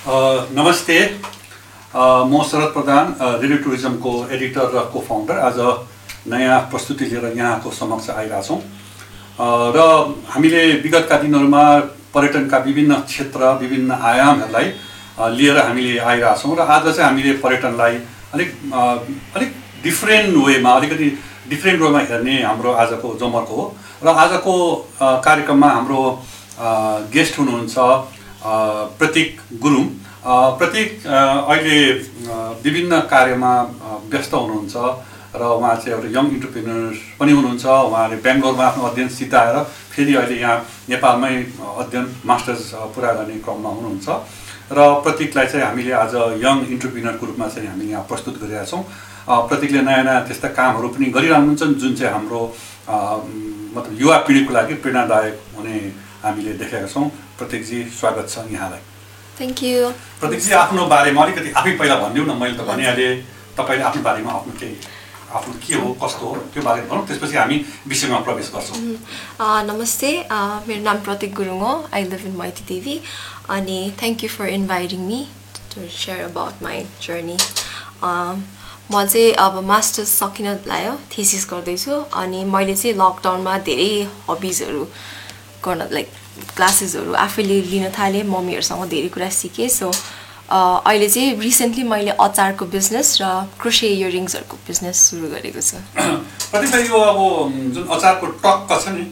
नमस्ते। म शरद प्रधान रेडियो टुरिज्मको एडिटर र को फाउन्डर आज नयाँ प्रस्तुति लिएर यहाँको समक्ष आइरहेछौँ। र हामीले विगतका दिनहरूमा पर्यटनका विभिन्न क्षेत्र विभिन्न आयामहरूलाई लिएर हामीले आइरहेछौँ र आज चाहिँ हामीले पर्यटनलाई अलिक अलिक डिफ्रेन्ट वेमा अलिकति डिफ्रेन्ट वेमा हेर्ने हाम्रो आजको जमर्को हो। र आजको कार्यक्रममा हाम्रो गेस्ट हुनुहुन्छ प्रतीक गुरुङ। प्रतीक अहिले विभिन्न कार्यमा व्यस्त हुनुहुन्छ र उहाँ चाहिँ एउटा यङ इन्टरप्रिनर पनि हुनुहुन्छ। उहाँले बेङ्गलोरमा आफ्नो अध्ययन सिताएर फेरि अहिले यहाँ नेपालमै अध्ययन मास्टर्स पुरा गर्ने क्रममा हुनुहुन्छ। र प्रतीकलाई चाहिँ हामीले आज यङ इन्टरप्रिनरको रूपमा चाहिँ हामीले यहाँ प्रस्तुत गरिरहेका छौँ। प्रतीकले नयाँ नयाँ त्यस्ता कामहरू पनि गरिरहनुहुन्छ जुन चाहिँ हाम्रो मतलब युवा पिँढीको लागि प्रेरणादायक हुने हामीले देखेका छौँ। प्रतीकजी स्वागत छ यहाँलाई। थ्याङ्क यू प्रतीकजी आफ्नो बारेमा अलिकति आफै पहिला भनिदिउँ न मैले त भनिहालेँ। तपाईँले आफ्नो बारेमा आफ्नो केही आफ्नो के हो कस्तो हो त्यो बारेमा भनौँ त्यसपछि हामी विषयमा प्रवेश गर्छौँ। नमस्ते। मेरो नाम प्रतीक गुरुङ हो। I live in Maiti Devi अनि thank you for inviting me to share about my journey म चाहिँ अब मास्टर्स सकिन लाग्यो थिसिस गर्दैछु। अनि मैले चाहिँ लकडाउनमा धेरै हबिजहरू गर्न लाइक क्लासेसहरू आफैले लिन थालेँ मम्मीहरूसँग धेरै कुरा सिकेँ सो अहिले चाहिँ रिसेन्टली मैले अचारको बिजनेस र क्रोसे इयरिङ्सहरूको बिजनेस सुरु गरेको छु। कतिपय यो अब जुन अचारको टक्क छ नि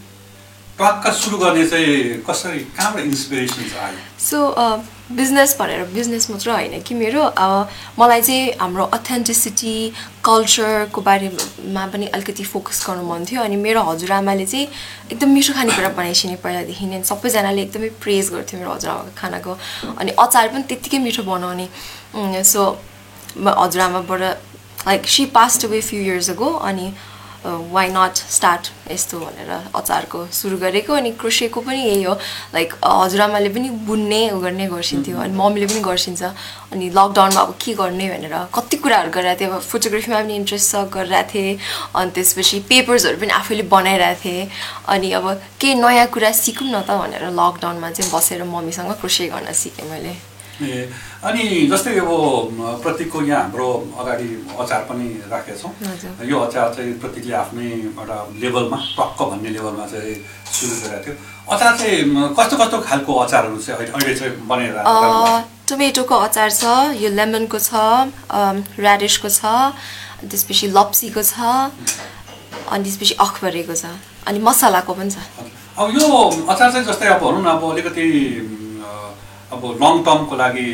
टक्क सुरु गर्ने चाहिँ कसरी कहाँबाट इन्सपिरेसन आयो सो बिजनेस भनेर बिजनेस मात्र होइन कि मेरो मलाई चाहिँ हाम्रो अथेन्टिसिटी कल्चरको बारेमा पनि अलिकति फोकस गर्नु मन थियो अनि मेरो हजुरआमाले चाहिँ एकदम मिठो खानेकुरा बनाइसिने पहिलादेखि नै सबैजनाले एकदमै प्रेज गर्थ्यो मेरो हजुरआमाको खानाको अनि अचार पनि त्यत्तिकै मिठो बनाउने। So हजुरआमाबाट like she passed away few years ago अनि वाइ नट स्टार्ट यस्तो भनेर अचारको सुरु गरेको अनि क्रोसेको पनि यही हो। लाइक हजुरआमाले पनि बुन्ने उ गर्ने गर्छिन्थ्यो अनि मम्मीले पनि गर्छिन्छ। अनि लकडाउनमा अब के गर्ने भनेर कति कुराहरू गरिरहेको थिएँ। अब फोटोग्राफीमा पनि इन्ट्रेस्ट छ गरिरहेको थिएँ। अनि त्यसपछि पेपर्सहरू पनि आफैले बनाइरहेको थिएँ। अनि अब केही नयाँ कुरा सिकौँ न त भनेर लकडाउनमा चाहिँ बसेर मम्मीसँग क्रोसे गर्न सिकेँ मैले। ए अनि जस्तै अब प्रतीकको यहाँ हाम्रो अगाडि अचार पनि राखेका छौँ। यो अचार चाहिँ प्रतीकले आफ्नै एउटा लेभलमा टक्क भन्ने लेभलमा चाहिँ सुरु गरेको थियो। अचार चाहिँ कस्तो कस्तो खालको अचारहरू चाहिँ अहिले चाहिँ बनेर टोमेटोको अचार छ यो लेमनको छ ऱ्याडिसको छ त्यसपछि लप्सीको छ अनि त्यसपछि अखबरेको छ अनि मसलाको पनि छ। अब यो अचार चाहिँ जस्तै अब भनौँ न अब अलिकति अब लङ टर्मको लागि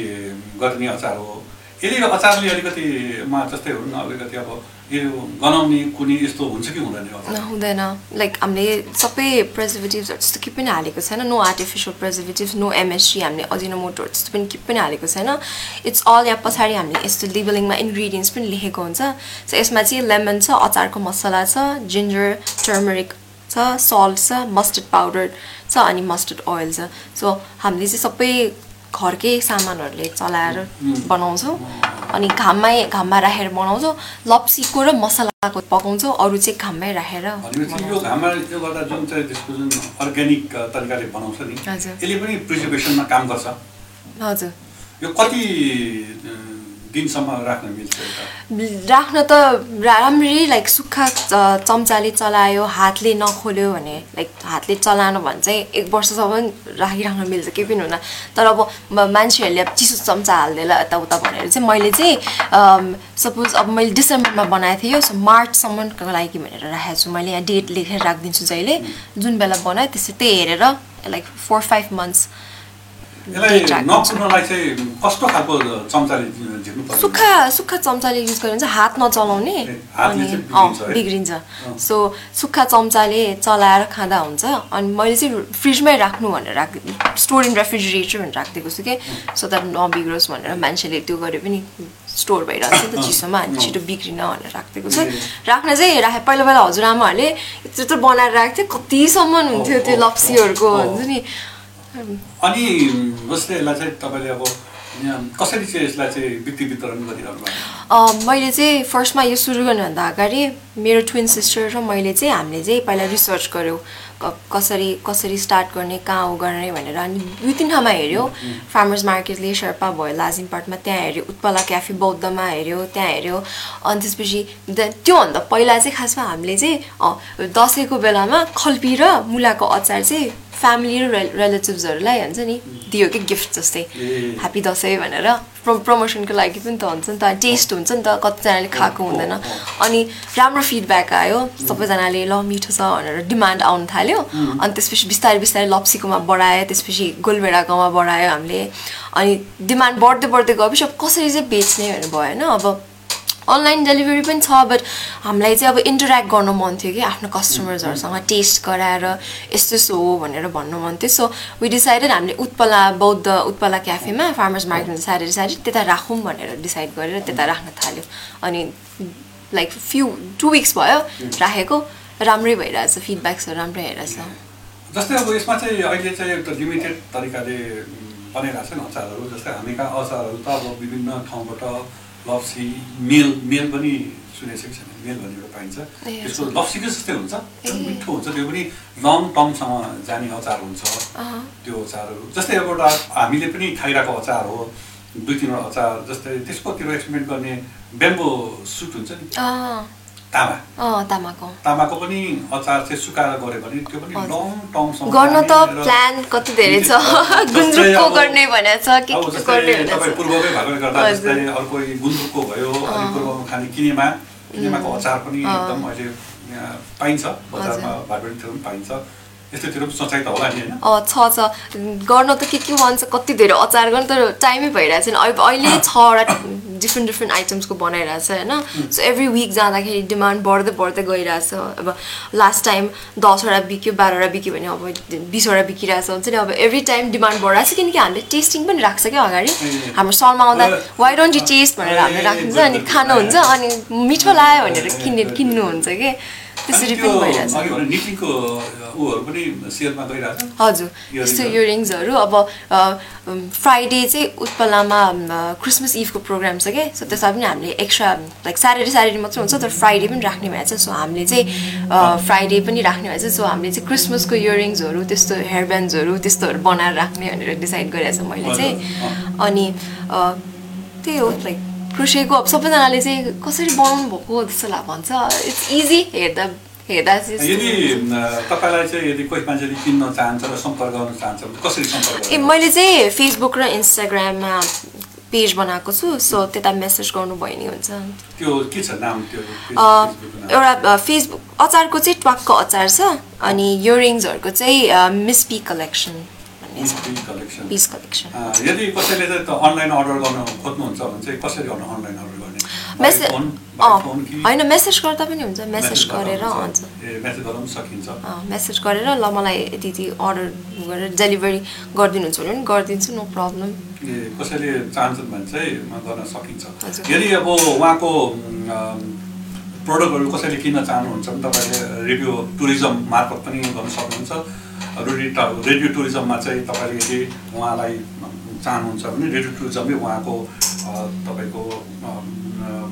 गर्ने अचार हो। यसले यो अचारले अलिकति मा जस्तै न अलिकति अब यो गनाउने कुनै यस्तो हुन्छ कि हुँदैन हुँदैन लाइक हामीले सबै प्रेजर्भेटिभ्सहरू त्यस्तो के पनि हालेको छैन। No artificial preservatives no MSG हामीले अजिनोमोटोहरू त्यस्तो पनि के पनि हालेको छैन। इट्स अल या पछाडि हामीले यस्तो लेबलिङमा इन्ग्रिडियन्ट्स पनि लेखेको हुन्छ। सो यसमा चाहिँ लेमन छ अचारको मसला छ जिन्जर टर्मरिक छ सल्ट छ मस्टर्ड पाउडर छ अनि मस्टर्ड ओइल छ। सो हामीले चाहिँ सबै घरकै सामानहरूले चलाएर बनाउँछौँ। अनि घाममै घाममा राखेर बनाउँछौँ। लप्सीको र मसलाको पकाउँछौँ। अरू चाहिँ घाममै राखेर हजुर। यो कति दिनसम्म राख्न मिल्छ राख्न त राम्ररी लाइक सुक्खा चम्चाले चलायो हातले नखोल्यो भने लाइक हातले चलाएन भने चाहिँ एक वर्षसम्म राखिराख्न मिल्छ केही पनि हुन तर अब मान्छेहरूले अब चिसो चम्चा हालिदिएला यताउता भनेर चाहिँ मैले चाहिँ सपोज अब मैले डिसेम्बरमा बनाएको थिएँ यो सो मार्चसम्मको लागि भनेर राखेको छु। मैले यहाँ डेट लेखेर राखिदिन्छु जहिले। जुन बेला बनाएँ त्यसै त्यही हेरेर लाइक फोर फाइभ मन्थ्स सुक्खा सुक्खा चम्चाले युज गर्यो भने चाहिँ हात नचलाउने अनि बिग्रिन्छ सो सुक्खा चम्चाले चलाएर खाँदा हुन्छ। अनि मैले चाहिँ फ्रिजमै राख्नु भनेर राख स्टोर इन रेफ्रिजिरेटर भनेर राखिदिएको छु कि। सो द्याट नबिग्रोस् भनेर मान्छेले त्यो गरे पनि स्टोर भइरहेको छ। नि त चिसोमा अनि छिटो बिग्रिन भनेर राखिदिएको छु। राख्न चाहिँ राखे पहिला पहिला हजुरआमाहरूले यत्रो बनाएर राखेको थियो। कतिसम्म हुन्थ्यो त्यो लप्सीहरूको हुन्छ नि। अनि यसलाई चाहिँ तपाईँले अब कसरी चाहिँ यसलाई चाहिँ वित्तीय वितरण गरिरहनु भएको मैले चाहिँ फर्स्टमा यो सुरु गर्नुभन्दा अगाडि मेरो ट्विन सिस्टर र मैले चाहिँ हामीले चाहिँ पहिला रिसर्च गऱ्यौँ कसरी कसरी स्टार्ट गर्ने कहाँ हो गर्ने भनेर। अनि दुई तिन ठाउँमा हेऱ्यो। फार्मर्स मार्केटले शेर्पा भयो लाजिम पार्टमा त्यहाँ हेऱ्यो। उत्पला क्याफे बौद्धमा हेऱ्यो त्यहाँ हेऱ्यो। अनि त्यसपछि त्योभन्दा पहिला चाहिँ खासमा हामीले चाहिँ दसैँको बेलामा खल्पी र मुलाको अचार चाहिँ फ्यामिली र रिल- रिलेटिभ्सहरूलाई हुन्छ नि दियो कि गिफ्ट जस्तै। ह्याप्पी दसैँ भनेर। प्र प्रमोसनको लागि पनि त हुन्छ नि त। टेस्ट हुन्छ नि त। कतिजनाले खाएको हुँदैन। अनि राम्रो फिडब्याक आयो। सबैजनाले ल मिठो छ भनेर डिमान्ड आउनु थाल्यो। अनि त्यसपछि बिस्तारै बिस्तारै लप्सीकोमा बढायो। त्यसपछि गोलभेडाकोमा बढायो हामीले। अनि डिमान्ड बढ्दै बढ्दै गएपछि अब कसरी चाहिँ बेच्ने भनेर भयो होइन अब अनलाइन डेलिभरी पनि छ बट हामीलाई चाहिँ अब इन्टरेक्ट गर्नु मन थियो कि आफ्नो कस्टमर्सहरूसँग टेस्ट गराएर यस्तो यस्तो हो भनेर भन्नु मन थियो। सो वी डिसाइडेड हामीले उत्पला बौद्ध उत्पला क्याफेमा फार्मर्स मार्केट स्याटरडे स्याटरडे त्यता राखौँ भनेर डिसाइड गरेर त्यता राख्न थाल्यो। अनि लाइक फ्यु टु विक्स भयो राखेको राम्रै भइरहेछ फिडब्याक्सहरू राम्रै आइरहेछ। जस्तै अब यसमा चाहिँ अहिले चाहिँ एउटा लिमिटेड तरिकाले बनाइरहेको छ नि अचारहरू जस्तै हामी कहाँ अचारहरू त अब विभिन्न ठाउँबाट लप्सी मेल मेल पनि सुनेको छैन? मेल भन्ने एउटा पाइन्छ। त्यसको। लप्सीकै जस्तै हुन्छ। मिठो हुन्छ। त्यो पनि लङ टर्मसम्म जाने अचार हुन्छ। त्यो अचारहरू। जस्तै अब एउटा हामीले पनि खाइरहेको अचार हो दुई तिनवटा अचार जस्तै त्यसकोतिर एक्सपेरिमेन्ट गर्ने बेम्बो सुट हुन्छ नि। तामा। तामाको। तामाको पनि अचार चाहिँ सुकाएर गऱ्यो भने त्यो पनि। लङ टर्मसम्म गर्न त प्लान कति धेरै छ? गुन्द्रुकको गर्ने भनेको छ के के गर्ने तपाईँ पूर्वकै भएकोले गर्दा। जस्तै अर्को गुन्द्रुकको भयो अनि पूर्वमा खाने किनेमा किनेमाको अचार पनि। एकदम अहिले पाइन्छ बजारमा बागवानीतिर पनि पाइन्छ। यस्तोतिर पनि सोचाइ त होला नि अँ छ छ। गर्न त के के भन्छ कति धेरै अचार गर्न तर टाइमै भइरहेको छैन। अब अहिले छवटा डिफ्रेन्ट डिफ्रेन्ट आइटम्सको बनाइरहेछ होइन? सो एभ्री विक जाँदाखेरि डिमान्ड बढ्दै बढ्दै गइरहेछ अब लास्ट टाइम दसवटा बिक्यो बाह्रवटा बिक्यो भने अब बिसवटा बिकिरहेछ हुन्छ नि। अब एभ्री टाइम डिमान्ड बढिरहेको छ किनकि हामीले टेस्टिङ पनि राख्छ क्या अगाडि। हाम्रो सलमा आउँदा। वाइ डोन्ट यु टेस्ट भनेर हामीले गुड, अनि खानुहुन्छ। अनि मिठो लाग्यो भनेर किन्ने। किन्नुहुन्छ कि? त्यसरी पनि भइरहेछ। हजुर यस्तो हरू? इयरिङ्सहरू। अब फ्राइडे चाहिँ उत्पलामा क्रिसमस इभको प्रोग्राम छ क्या सो त्यसमा पनि हामीले एक्स्ट्रा लाइक स्याटरडे स्याटरडे मात्रै हुन्छ तर फ्राइडे पनि राख्ने भएछ। सो हामीले चाहिँ फ्राइडे पनि राख्ने भएछ। सो हामीले चाहिँ क्रिसमसको इयरिङ्सहरू त्यस्तो हेयर ब्यान्ड्सहरू त्यस्तोहरू बनाएर राख्ने भनेर डिसाइड गरेको छ मैले चाहिँ। अनि त्यही हो लाइक क्रोसेको अब सबैजनाले चाहिँ कसरी बनाउनु भएको जस्तो ला भन्छ इट्स इजी हेर्दा हेर्दा चाहिँ यदि तपाईँलाई चाहिँ यदि कोही मान्छेले किन्न चाहन्छ र सम्पर्क गर्न चाहन्छ कसरी सम्पर्क ए? मैले चाहिँ फेसबुक र इन्स्टाग्राममा पेज बनाएको छु सो त्यता मेसेज गर्नुभयो नि हुन्छ त्यो के छ नाम त्यो? एउटा फेसबुक अचारको चाहिँ ट्वाक्क अचार छ अनि इयरिङ्सहरूको चाहिँ miss P collection piece collection a, यदि कसैले चाहिँ त अनलाइन अर्डर गर्न खोज्नुहुन्छ भने चाहिँ कसरी अनलाइन अर्डर गर्ने? मेसेज होइन मेसेज गर्दा पनि हुन्छ मेसेज गरेर हुन्छ? मेसेज गरेर ल मलाई यति यति अर्डर गरेर डेलिभरी गरिदिनुहुन्छ भने पनि गरिदिन्छु नो प्रब्लम कसैले चाहन्छन् भने चाहिँ गर्न सकिन्छ। यदि अब उहाँको प्रडक्टहरू कसैले किन्न चाहनुहुन्छ भने तपाईँले रेडियो टुरिज्म मार्फत पनि गर्न सक्नुहुन्छ। रेडियो रेडियो टुरिज्ममा चाहिँ तपाईँले यदि उहाँलाई चाहनुहुन्छ भने रेडियो टुरिज्मले उहाँको तपाईँको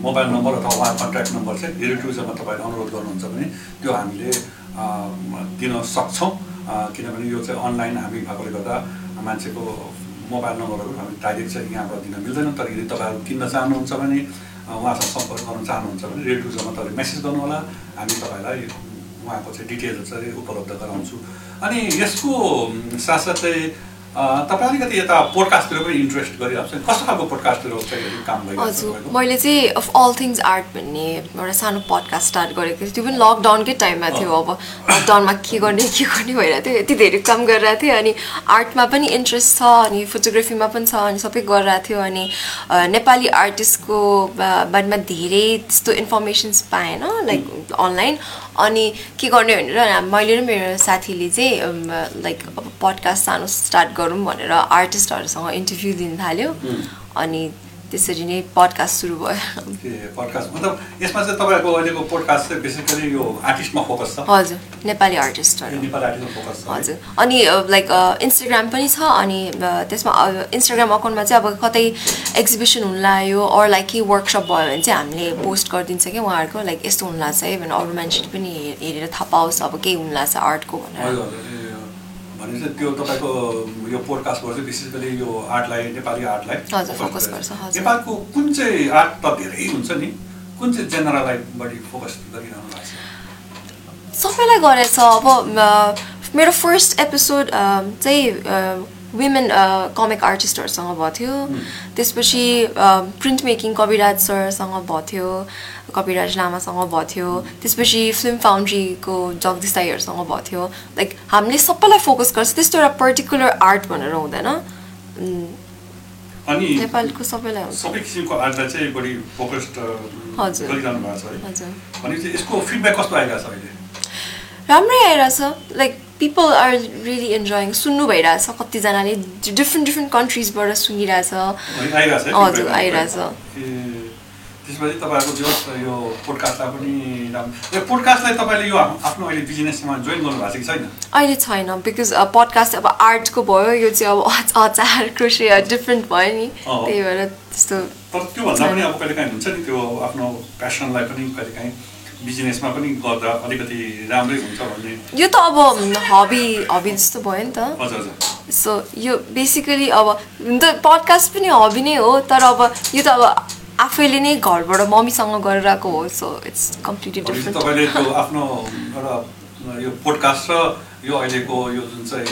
मोबाइल नम्बर अथवा उहाँ कन्ट्याक्ट नम्बर चाहिँ रेडियो टुरिज्ममा तपाईँले अनुरोध गर्नुहुन्छ भने त्यो हामीले दिन सक्छौँ। किनभने यो चाहिँ अनलाइन हामी भएकोले गर्दा मान्छेको मोबाइल नम्बरहरू हामी डाइरेक्ट चाहिँ यहाँबाट दिन मिल्दैन। तर यदि तपाईँहरू किन्न चाहनुहुन्छ भने उहाँसँग सम्पर्क गर्न चाहनुहुन्छ भने रेडियो टुरिज्ममा तपाईँले मेसेज गर्नुहोला। हामी तपाईँलाई उहाँको चाहिँ डिटेल्स चाहिँ उपलब्ध गराउँछु। अनि यसको साथसाथै तपाईँ अलिकति यता पोडकास्टतिर पनि इन्ट्रेस्ट गरिरहेको छ। कस्तो खालको पोडकास्टतिर चाहिँ काम भइरहेको छ हजुर? मैले चाहिँ अफ अल थिङ्स आर्ट भन्ने एउटा सानो पडकास्ट स्टार्ट गरेको थिएँ। त्यो पनि लकडाउनकै टाइममा थियो अब। लकडाउनमा के गर्ने के गर्ने भइरहेको थियो यति धेरै काम गरिरहेको थिएँ अनि आर्टमा पनि इन्ट्रेस्ट छ अनि फोटोग्राफीमा पनि छ अनि सबै गरिरहेको थियो। अनि नेपाली आर्टिस्टको बारेमा धेरै त्यस्तो इन्फर्मेसन्स पाएन लाइक अनलाइन अनि के गर्ने भनेर मैले र मेरो साथीले चाहिँ लाइक अब पडकास्ट सानो स्टार्ट गरौँ भनेर आर्टिस्टहरूसँग इन्टरभ्यू दिन थाल्यो। अनि त्यसरी नै पडकास्ट सुरु भयो। ए पोडकास्ट मतलब यसमा चाहिँ तपाईँहरूको अहिलेको पोडकास्ट चाहिँ बेसिकली यो आर्टिस्टमा फोकस छ? हजुर नेपाली आर्टिस्टहरू नेपाली आर्टिस्टमा फोकस छ। है? हजुर। अनि लाइक इन्स्टाग्राम पनि छ। अनि त्यसमा इन्स्टाग्राम अकाउन्टमा चाहिँ अब कतै एक्जिबिसन हुन लाग्यो अरू लाइक केही वर्कसप भयो भने चाहिँ हामीले पोस्ट गरिदिन्छ कि उहाँहरूको। लाइक यस्तो हुन लाग्छ है अरू मान्छेले पनि हेरेर थाहा पाओस् अब केही हुन लाग्छ आर्टको भनेर। भनेपछि त्यो तपाईँको यो पोडकास्टबाट चाहिँ विशेष गरी यो आर्टलाई नेपाली आर्टलाई फोकस गर्छ। नेपालको कुन चाहिँ आर्ट त धेरै हुन्छ नि? कुन चाहिँ जेनरललाई बढी फोकस गरिरहनु भएको छ? सबैलाई गरेछ अब मेरो फर्स्ट एपिसोड चाहिँ वुमेन कमिक आर्टिस्टहरूसँग भएको थियो। त्यसपछि प्रिन्ट मेकिङ कविराज सरसँग भएको थियो। कविराज लामासँग भएको थियो। त्यसपछि फिल्म फाउन्ड्रीको जगदीश दाईहरूसँग भएको थियो। लाइक हामीले सबैलाई फोकस गर्छ। त्यस्तो एउटा पर्टिकुलर आर्ट भनेर हुँदैन। अनि नेपालको सबैलाई सबै किसिमको आर्टलाई चाहिँ बढी फोकस्ड। गरिरहनु भएको छ भनेपछि यसको फिडब्याक कस्तो आइरहेको छ अहिले? राम्रै आइरहेछ। Like people are really enjoying सुन्नु भइरहेछ। कतिजनाले डिफ्रेन्ट डिफ्रेन्ट कन्ट्रिजबाट सुनिरहेछ। अनि हजुर? आइरहेछ। त्यसपछि तपाईँहरूको जो यो पोडकास्टलाई पनि राम्रो यो पोडकास्टलाई तपाईँले यो आफ्नो अहिले बिजनेसमा जोइन गर्नु भएको छ कि छैन? अहिले छैन बिकज पडकास्ट अब आर्टको भयो यो चाहिँ अब अच- अचार कृषि डिफ्रेन्ट भयो नि। त्यही भएर त्यस्तो तर त्योभन्दा पनि अब कहिले काहीँ हुन्छ नि त्यो आफ्नो प्यासनलाई पनि कहिले काहीँ बिजनेसमा पनि गर्दा अलिकति राम्रै हुन्छ भन्ने। यो त अब हबी हबी जस्तो भयो नि त। हजुर हजुर। सो यो बेसिकली अब हुन त पडकास्ट पनि हबी नै हो तर अब यो त अब आफैले नै घरबाट मम्मीसँग गरेर आएको हो सो इट्स कम्प्लिटली डिफ्रेन्ट तपाईँले त्यो आफ्नो एउटा यो पोडकास्ट र यो अहिलेको यो जुन चाहिँ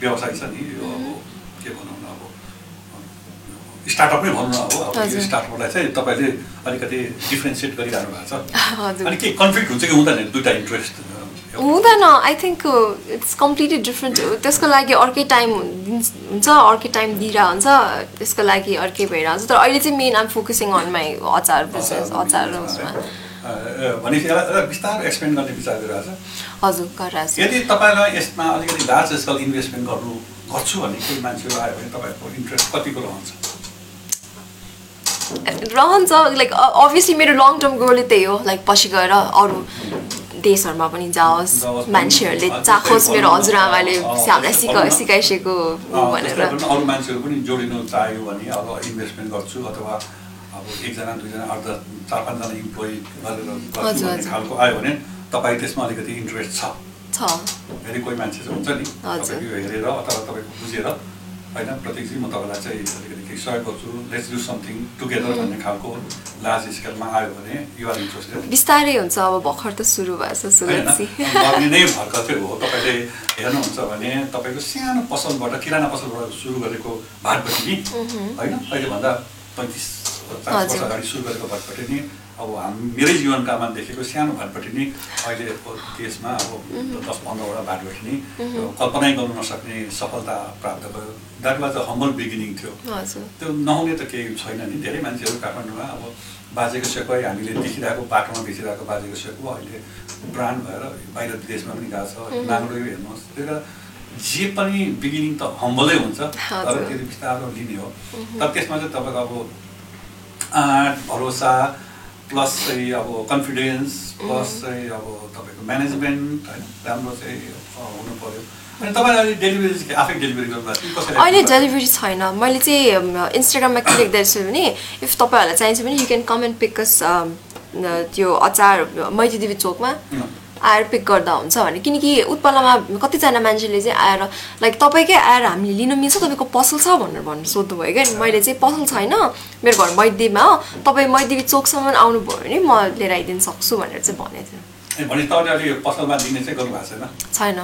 व्यवसाय छ नि यो अब के भनौँ न अब स्टार्टअप नै भनौँ न अब यो। स्टार्टअपलाई चाहिँ तपाईँले अलिकति डिफ्रेन्सिएट गरिरहनु भएको छ। अनि के कन्फ्लिक्ट हुन्छ कि हुँदैन दुइटा इन्ट्रेस्ट हुँदैन। I think it's completely different त्यसको लागि अर्कै टाइम हुन्छ अर्कै टाइम दिइरह हुन्छ त्यसको लागि अर्कै भइरहेको हुन्छ। तर अहिले चाहिँ main aim focusing on my achar business अचार उसमा। हजुर गरिरहेको छु। यदि तपाईँलाई यसमा अलिकति लार्ज स्केल इन्भेस्टमेन्ट गर्नु गर्छु भन्ने कोही मान्छेहरू आयो भने तपाईँहरूको इन्ट्रेस्ट कतिको रहन्छ? रहन्छ लाइक अभियसली मेरो लङ टर्म गोल त्यही हो लाइक पछि गएर अरू देशहरूमा पनि जाओस्। मान्छेहरूले चाखोस् मेरो। हजुरआमाले हामीलाई सिका। सिकाइसकेको भनेर अरू मान्छेहरू पनि जोडिनु चाह्यो भने अब इन्भेस्टमेन्ट गर्छु अथवा अब एकजना दुईजना दस चार पाँचजना इम्प्लोइ गरेर। खालको आयो भने तपाईँ त्यसमा अलिकति इन्ट्रेस्ट छ छ फेरि कोही मान्छे चाहिँ हुन्छ नि। तपाईँको हेरेर अथवा तपाईँको बुझेर होइन प्रत्येक चाहिँ म तपाईँलाई चाहिँ अलिकति केही सहयोग गर्छु। लेट्स डु समथिङ टुगेदर भन्ने खालको लार्ज स्केलमा आयो भने युआर इन्ट्रेस्टेड बिस्तारै हुन्छ अब भर्खर त सुरु भएछ सो होइन लेट्स सी गर्ने नै भर्खर चाहिँ हो। तपाईँले हेर्नुहुन्छ भने तपाईँको सानो पसलबाट किराना पसलबाट सुरु गरेको भाटपट्टि होइन अहिलेभन्दा पैँतिस चालिस वर्ष। अगाडि सुरु गरेको भाटपट्टि नि अब हाम मेरै जीवनकालमा देखेको सानो भाटपट्टि नि अहिलेको देशमा अब दस पन्ध्रवटा भाटपट्टि नि कल्पनै गर्नु नसक्ने सफलता प्राप्त भयो। That was a humble beginning थियो। त्यो नहुने त केही छैन नि। धेरै मान्छेहरू काठमाडौँमा अब बाजेको सेकै हामीले देखिरहेको बाटोमा बेचिरहेको बाजेको सेको अहिले ब्रान्ड भएर बाहिर विदेशमा पनि गएको छ। नाङ्लो हेर्नुहोस् त्यही भएर जे पनि बिगिनिङ त हम्बलै हुन्छ। तर। त्यो बिस्तारो लिने हो। तर त्यसमा चाहिँ तपाईँको अब आँट भरोसा प्लस चाहिँ अब कन्फिडेन्स प्लस चाहिँ अब तपाईँको म्यानेजमेन्ट होइन? राम्रो चाहिँ हुनु पऱ्यो अहिले डेलिभरी छैन। मैले चाहिँ इन्स्टाग्राममा के लेख्दैछु भने इफ तपाईँहरूलाई चाहिन्छ भने यु क्यान कम एन्ड पिकस त्यो अचार मैती देवी चोकमा। उम्. आएर पिक गर्दा हुन्छ भने। किनकि उत्पलमा कतिजना मान्छेले चाहिँ आएर लाइक तपाईँकै आएर हामीले लिनु मिल्छ तपाईँको पसल छ भनेर भन्नु सोध्नुभयो क्या। मैले चाहिँ पसल छैन मेरो घर मैदेवीमा हो। तपाईँ मैदेवी चोकसम्म आउनुभयो भने म लिएर आइदिनु सक्छु भनेर चाहिँ भनेको थियो। ए भने तपाईँले अहिले पसलमा दिने चाहिँ गर्नुभएको छैन? छैन।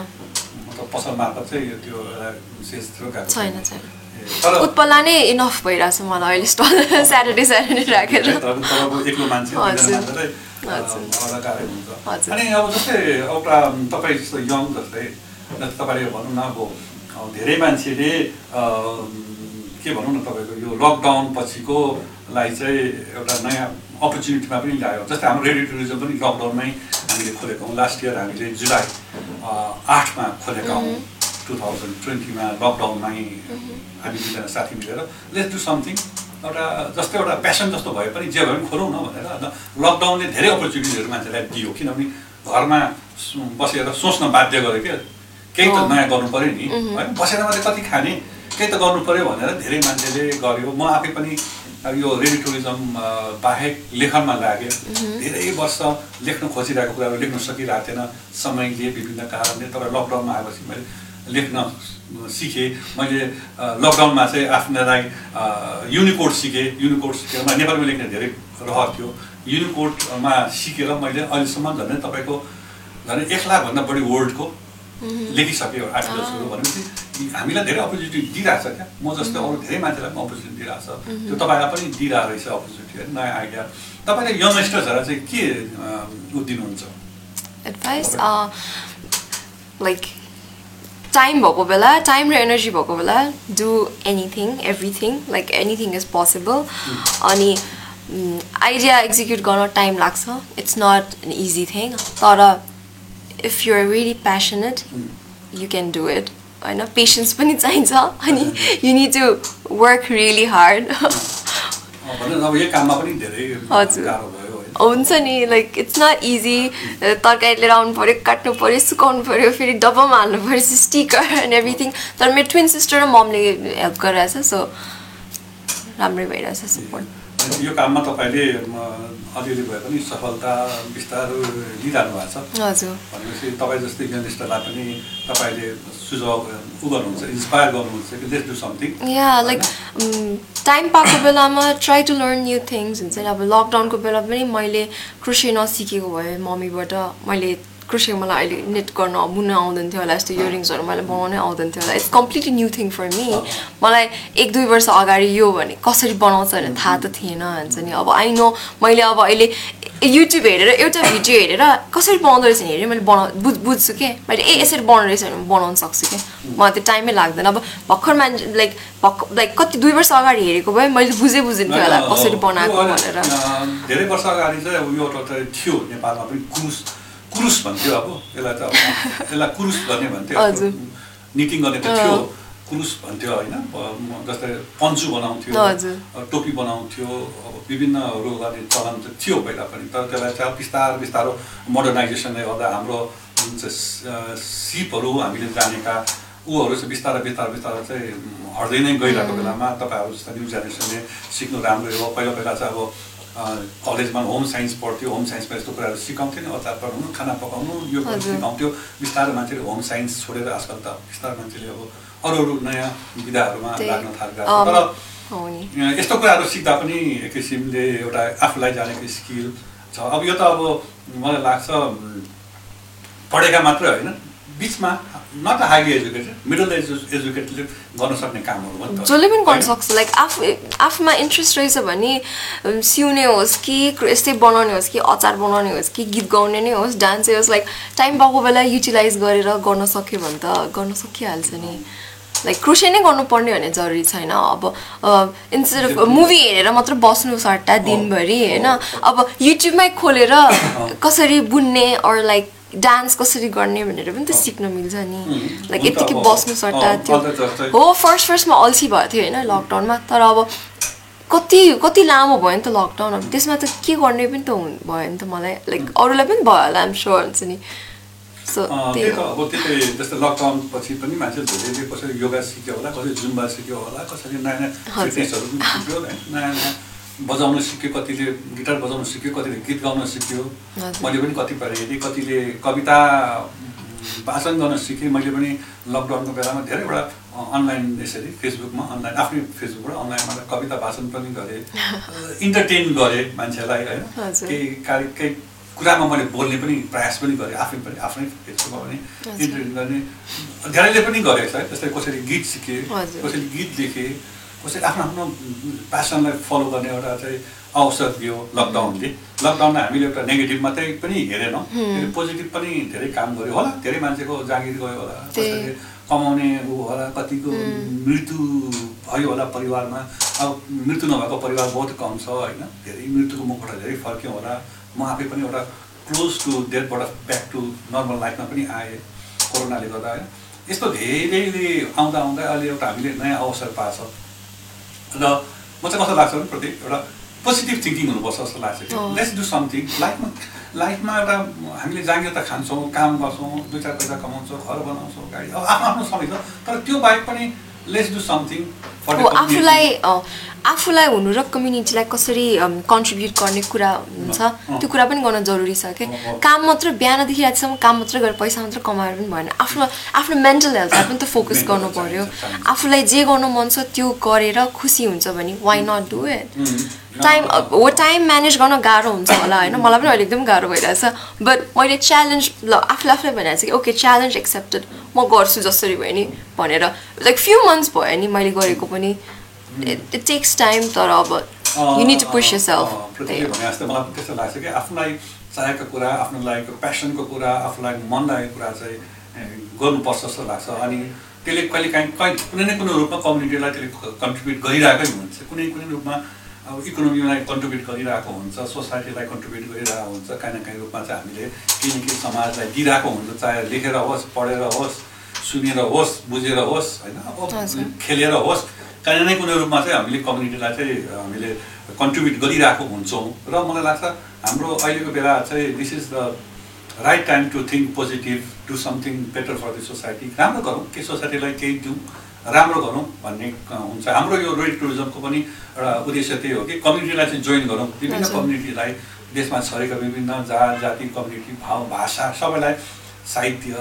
उत्पललाई नै इनफ भइरहेछ मलाई अहिले स्टल स्याटरडे स्याटरडे राखेर। हुन्छ। अनि अब जस्तै एउटा तपाईँ जस्तो यङ जस्तै तपाईँले भनौँ न अब धेरै मान्छेले के भनौँ न तपाईँको यो लकडाउन पछिको लाई चाहिँ एउटा नयाँ अपर्च्युनिटीमा पनि ल्यायो जस्तै हाम्रो रेडियो टुरिज्म पनि लकडाउनमै हामीले खोलेको हौँ लास्ट इयर हामीले जुलाई आठमा खोलेका हौँ टु थाउजन्ड ट्वेन्टीमा लकडाउनमै हामी दुईजना साथी मिलेर लेट्स डु समथिङ एउटा जस्तो एउटा प्यासन जस्तो भए पनि जे भए पनि खोलौँ न भनेर अन्त लकडाउनले धेरै अपर्च्युनिटिजहरू मान्छेलाई दियो। किनभने घरमा बसेर सोच्न बाध्य गर्यो क्या। केही त। नयाँ गर्नु पऱ्यो नि। होइन बसेर मात्रै कति खाने केही त गर्नु पऱ्यो भनेर धेरै मान्छेले गर्यो। म आफै पनि यो रेडी टुरिज्म बाहेक लेखनमा लागेँ धेरै वर्ष लेख्न खोजिरहेको कुराहरू लेख्न सकिरहेको थिएन। समयले विभिन्न कारणले तर लकडाउनमा आएपछि मैले लेख्न सिकेँ मैले लकडाउनमा चाहिँ आफ्नोलाई युनिकोड सिकेँ। युनिकोड सिकेर नेपालीमा लेख्ने धेरै रहर थियो। युनिकोडमा सिकेर मैले अहिलेसम्म झन् तपाईँको झन् एक लाखभन्दा बढी वर्ल्डको लेखिसक्यो आर्टिकल्सहरू भनेपछि। हामीलाई धेरै अपर्च्युनिटी दिइरहेछ क्या। म जस्तो अरू धेरै मान्छेलाई पनि अपर्च्युनिटी दिइरहेछ त्यो तपाईँलाई पनि दिइरहेको रहेछ अपर्च्युनिटी होइन? नयाँ आइडिया तपाईँले यङ्गस्टर्सहरूलाई चाहिँ के दिनुहुन्छ? एडभाइस लाइक टाइम भएको बेला टाइम र एनर्जी भएको बेला do anything everything like anything is possible अनि आइडिया एक्जिक्युट गर्न टाइम लाग्छ. It's not an easy thing तर if you're really passionate you can do it होइन? पेसेन्स पनि चाहिन्छ. अनि you need to work really hard हजुर। हुन्छ नि लाइक इट्स नट इजी तरकारी लिएर आउनु पऱ्यो काट्नु पऱ्यो सुकाउनु पऱ्यो फेरि डब्बामा हाल्नु पऱ्यो स्टिकर एन्ड एभ्रिथिङ तर मेरो ट्विन सिस्टर र ममले हेल्प गरिरहेछ सो राम्रै भइरहेछ सपोर्ट यो काममा तपाईँले अलिअलि भए पनि सफलता बिस्तारो लिइरहनु भएको छ। हजुर। भनेपछि तपाईँ जस्तै यङ्गस्टरलाई पनि तपाईँले सुझाव उ गर्नुहुन्छ इन्सपायर गर्नुहुन्छ कि लेट्स डु समथिङ या लाइक टाइम पाएको बेलामा try to learn new things हुन्छ नि। अब लकडाउनको बेला पनि मैले क्रोसे नसिकेको भए मम्मीबाट मैले क्रोसे मलाई अहिले नेट गर्न बुन्न आउँदैन थियो होला यस्तो इयरिङ्सहरू मैले बनाउनै आउँदैन थियो होला। It's completely new thing for me मलाई एक दुई वर्ष अगाडि यो भने कसरी बनाउँछ भने थाहा त थिएन हुन्छ नि। अब आई नो मैले अब अहिले युट्युब हेरेर एउटा भिडियो हेरेर कसरी बनाउँदो रहेछ नि हेरेर मैले बना बुझ बुझ्छु के? मैले ए यसरी बनाउँदो रहेछ भने बनाउन सक्छु कि? मलाई त्यो टाइमै लाग्दैन। अब भर्खर मान्छे लाइक भर्ख लाइक कति दुई वर्ष अगाडि हेरेको भए मैले बुझे बुझेन थियो होला कसरी बनाएको भनेर। धेरै वर्ष अगाडि चाहिँ अब यो थियो। नेपालमा पनि क्रुस भन्थ्यो अब यसलाई त यसलाई क्रुस गर्ने भन्थ्यो। निटिङ गर्ने त थियो क्रुस भन्थ्यो होइन जस्तै पन्चु बनाउँथ्यो टोपी बनाउँथ्यो अब विभिन्नहरू गर्ने चलन चाहिँ थियो पहिला पनि तर त्यसलाई चाहिँ अब बिस्तारो बिस्तारो मोडर्नाइजेसनले गर्दा हाम्रो जुन चाहिँ सिपहरू हामीले जानेका ऊहरू चाहिँ बिस्तारै बिस्तारै बिस्तारै चाहिँ हट्दै नै गइरहेको बेलामा तपाईँहरू जस्तो न्यु जेनेरेसनले सिक्नु राम्रो हो पहिला पहिला चाहिँ अब कलेजमा होम साइन्स पढ्थ्यो होम साइन्समा यस्तो कुराहरू सिकाउँथ्यो नि अचार बनाउनु खाना पकाउनु यो हजुर। सिकाउँथ्यो। बिस्तारै मान्छेले होम साइन्स छोडेर आजकल त बिस्तारै मान्छेले अब अरू अरू नयाँ विधाहरूमा लाग्न थालिरहेको अम, छ तर यस्तो कुराहरू सिक्दा पनि एक किसिमले एउटा आफूलाई जानेको स्किल छ। अब यो त अब मलाई लाग्छ पढेका मात्रै होइन। बिचमा not highly educated middle edu एजुकेटेडले गर्न सक्ने कामहरू हो नि त जसले पनि गर्न? सक्छ लाइक आफू आफूमा इन्ट्रेस्ट रहेछ भने सिउने होस् कि यस्तै बनाउने होस् कि अचार बनाउने होस् कि गीत गाउने नै होस् डान्सै होस् लाइक टाइम पाएको बेला युटिलाइज गरेर गर्न सक्यो भने त गर्न सकिहाल्छ नि। लाइक क्रोसे नै गर्नुपर्ने भन्ने जरुरी छैन। अब इन्स्टेड अफ मुभी हेरेर मात्र बस्नु सट्टा दिनभरि होइन? अब युट्युबमै खोलेर कसरी बुन्ने अर लाइक डान्स कसरी गर्ने भनेर पनि त सिक्न मिल्छ नि। लाइक यत्तिकै बस्नु सट्टा त्यो। हो फर्स्ट फर्स्टमा अल्छी भएको थियो होइन लकडाउनमा तर अब कति कति लामो भयो नि त लकडाउन अब त्यसमा त के गर्ने पनि त हुन् भयो नि त मलाई। लाइक अरूलाई पनि भयो होला आइम स्योर हुन्छ नि। सो त्यही अब त्यही जस्तै लकडाउन पछि पनि मान्छे धेरैले कसरी योगा सिक्यो होला कसरी जुम्बा सिक्यो होला कसरी नयाँ नयाँ। फिटनेसहरू पनि सिक्यो नयाँ नयाँ बजाउन सिक्यो कतिले गिटार बजाउन सिक्यो कतिले गीत गाउन सिक्यो। मैले पनि कतिपय हेरेँ कतिले कविता वाचन गर्न सिकेँ मैले पनि लकडाउनको बेलामा धेरैवटा अनलाइन यसरी फेसबुकमा अनलाइन आफ्नै फेसबुकबाट अनलाइनमा कविता वाचन पनि गरेँ इन्टरटेन गरेँ मान्छेलाई होइन। केही कार्य केही कुरामा मैले बोल्ने पनि प्रयास पनि गरेँ आफै पनि आफ्नै फेसबुकमा पनि। इन्टरटेन गर्ने धेरैले पनि गरेको छ है जस्तै कसरी गीत सिकेँ। कसरी गीत लेखेँ कसरी आफ्नो आफ्नो प्यासनलाई फलो गर्ने एउटा चाहिँ अवसर दियो लकडाउनले लकडाउनमा हामीले एउटा नेगेटिभ मात्रै पनि हेरेनौँ पोजिटिभ पनि धेरै काम गर्यो होला। धेरै मान्छेको जागिर गयो होला। कसैले कमाउने ऊ होला कतिको मृत्यु भयो होला परिवारमा। अब मृत्यु नभएको परिवार बहुत कम छ होइन? धेरै मृत्युको मुखबाट धेरै फर्क्यौँ होला। म आफै पनि एउटा क्लोज टु डेथबाट ब्याक टु नर्मल लाइफमा पनि आएँ कोरोनाले गर्दा होइन? यस्तो धेरैले आउँदा आउँदा अहिले एउटा हामीले नयाँ अवसर पाएको छ। र म चाहिँ कस्तो लाग्छ भने प्रति एउटा पोजिटिभ थिङ्किङ हुनुपर्छ जस्तो लाग्छ कि। लेट्स डु समथिङ लाइफमा लाइफमा एउटा हामीले जागिर त खान्छौँ काम गर्छौँ दुई चार पैसा कमाउँछौँ घर बनाउँछौँ गाडी। अब आफ्नो आफ्नो समय छ। तर त्यो बाहेक पनि लेट्स डु समथिङ फर हो आफूलाई अ, आफूलाई हुनु र कम्युनिटीलाई कसरी कन्ट्रिब्युट गर्ने कुरा हुन्छ। त्यो कुरा पनि गर्न जरुरी छ कि। काम मात्र बिहानदेखि रातिसम्म काम मात्र गरेर पैसा मात्र कमाएर पनि भएन आफ्नो आफ्नो मेन्टल हेल्थलाई पनि त फोकस गर्नु चाहिन्छ। आफूलाई जे गर्नु मन छ त्यो गरेर खुसी हुन्छ भने why not do it. Time हो टाइम म्यानेज गर्न गाह्रो हुन्छ होला होइन? मलाई पनि अहिले एकदम गाह्रो भइरहेछ। बट मैले च्यालेन्ज ल आफूले आफूलाई भनिरहेको छु कि ओके च्यालेन्ज एक्सेप्टेड म गर्छु जसरी भयो नि भनेर। लाइक फ्यु मन्थ्स भयो नि मैले गरेको पनि। इट टेक्स टाइम तर अब you need to push self मलाई त्यस्तो लाग्छ कि आफूलाई चाहेको कुरा आफ्नो लागेको प्यासनको कुरा आफूलाई मन लागेको कुरा चाहिँ गर्नुपर्छ जस्तो लाग्छ। अनि त्यसले कहिले काहीँ कहीँ कुनै न कुनै रूपमा कम्युनिटीलाई त्यसले कन्ट्रिब्युट गरिरहेकै हुन्छ कुनै कुनै रूपमा अब इकोनोमीलाई कन्ट्रिब्युट गरिरहेको हुन्छ सोसाइटीलाई कन्ट्रिब्युट गरिरहेको हुन्छ काहीँ न काहीँ रूपमा चाहिँ हामीले केही न केही समाजलाई दिइरहेको हुन्छ चाहे लेखेर होस् पढेर होस् सुनेर होस् बुझेर होस् होइन? अब। खेलेर होस् काहीँ न कुनै रूपमा चाहिँ हामीले कम्युनिटीलाई चाहिँ हामीले कन्ट्रिब्युट गरिरहेको हुन्छौँ। र मलाई लाग्छ हाम्रो अहिलेको बेला चाहिँ this is the right time to think positive do something better for the society राम्रो गरौँ के सोसाइटीलाई केही दिउँ। राम्रो गरौँ भन्ने हुन्छ। हाम्रो यो रोड टुरिज्मको पनि एउटा उद्देश्य त्यही हो कि कम्युनिटीलाई चाहिँ जोइन गरौँ। विभिन्न। कम्युनिटीलाई देशमा छरेका विभिन्न जात जाति कम्युनिटी भाव भाषा सबैलाई साहित्य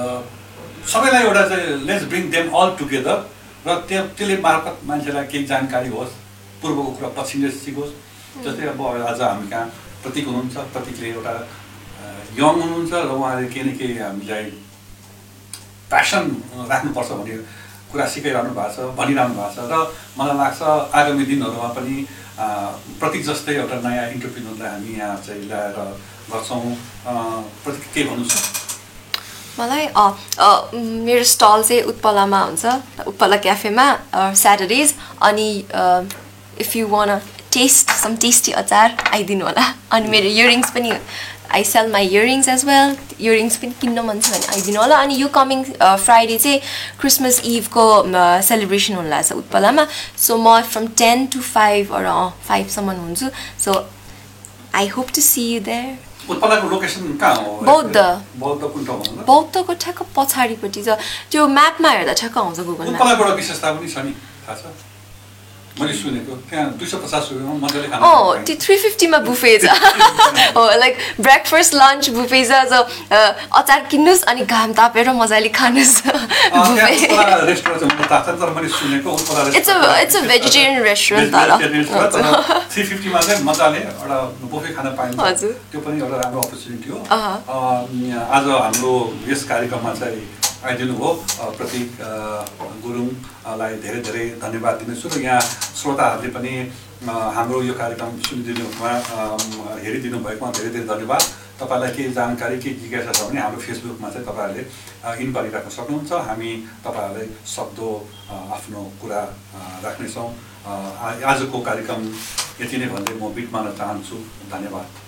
सबैलाई एउटा चाहिँ let's bring them all together र त्यो त्यसले मार्फत मान्छेलाई केही जानकारी होस् पूर्वको कुरा पछिल्लो सिकोस् जस्तै अब आज हामी कहाँ प्रतीक हुनुहुन्छ प्रतीकले एउटा यङ हुनुहुन्छ र उहाँले केही न केही हामीलाई प्यासन राख्नुपर्छ भन्ने कुरा सिकाइरहनु भएको छ भनिरहनु भएको छ र मलाई लाग्छ आगामी दिनहरूमा पनि प्रतीक जस्तै एउटा नयाँ इन्टरप्रिनरलाई हामी यहाँ चाहिँ ल्याएर गर्छौँ। प्रतीक के भन्नु छ मलाई मेरो स्टल चाहिँ उत्पलामा हुन्छ उत्पला क्याफेमा स्याटरडेज अनि if you want taste some tasty achar आइदिनु होला। अनि मेरो इयरिङ्स पनि I sell my earrings as well earrings पनि किन्न मन छ भने आइदिनु होला। अनि यो कमिङ फ्राइडे चाहिँ क्रिसमस इभको सेलिब्रेसन हुन लाग्छ उत्पलामा। सो म from ten to five or फाइभसम्म हुन्छु। So I hope to see you there Boudha. बौद्धको ठ्याक्क पछाडिपट्टि छ। त्यो म्यापमा हेर्दा ठ्याक्क आउँछ गुगल मैले सुनेको त्यहाँ दुई सय पचास रुपियाँमा मजाले खाना अँ पाइन्छ। त्यो थ्री फिफ्टीमा बुफे छ हो लाइक ब्रेकफास्ट लन्च बुफे छ सो अचार किन्नुहोस् अनि घाम तापेर मजाले खानुहोस् अँ, त्यहाँ बुफे उत्पला रेस्टुरेन्ट तर मैले सुनेको Utpala It's a- it's a vegetarian restaurant तर। थ्री फिफ्टीमा चाहिँ मजाले एउटा बुफे खान पाइन्छ हजुर। त्यो पनि एउटा राम्रो अपर्च्युनिटी हो अहँ। अँ, आज हाम्रो यस कार्यक्रममा चाहिँ आइदिनु अँ, प्रतीक गुरुङलाई धेरै धेरै धन्यवाद दिनेछु र यहाँ श्रोताहरूले पनि हाम्रो यो कार्यक्रम सुनिदिनुमा हेरिदिनु भएकोमा धेरै धेरै धन्यवाद। तपाईँलाई केही जानकारी केही जिज्ञासा छ भने हाम्रो फेसबुकमा चाहिँ तपाईँहरूले इन गरिराख्न सक्नुहुन्छ। हामी तपाईँहरूलाई सक्दो आफ्नो कुरा राख्नेछौँ। आजको कार्यक्रम यति नै भन्दै म बिट मार्न चाहन्छु। धन्यवाद।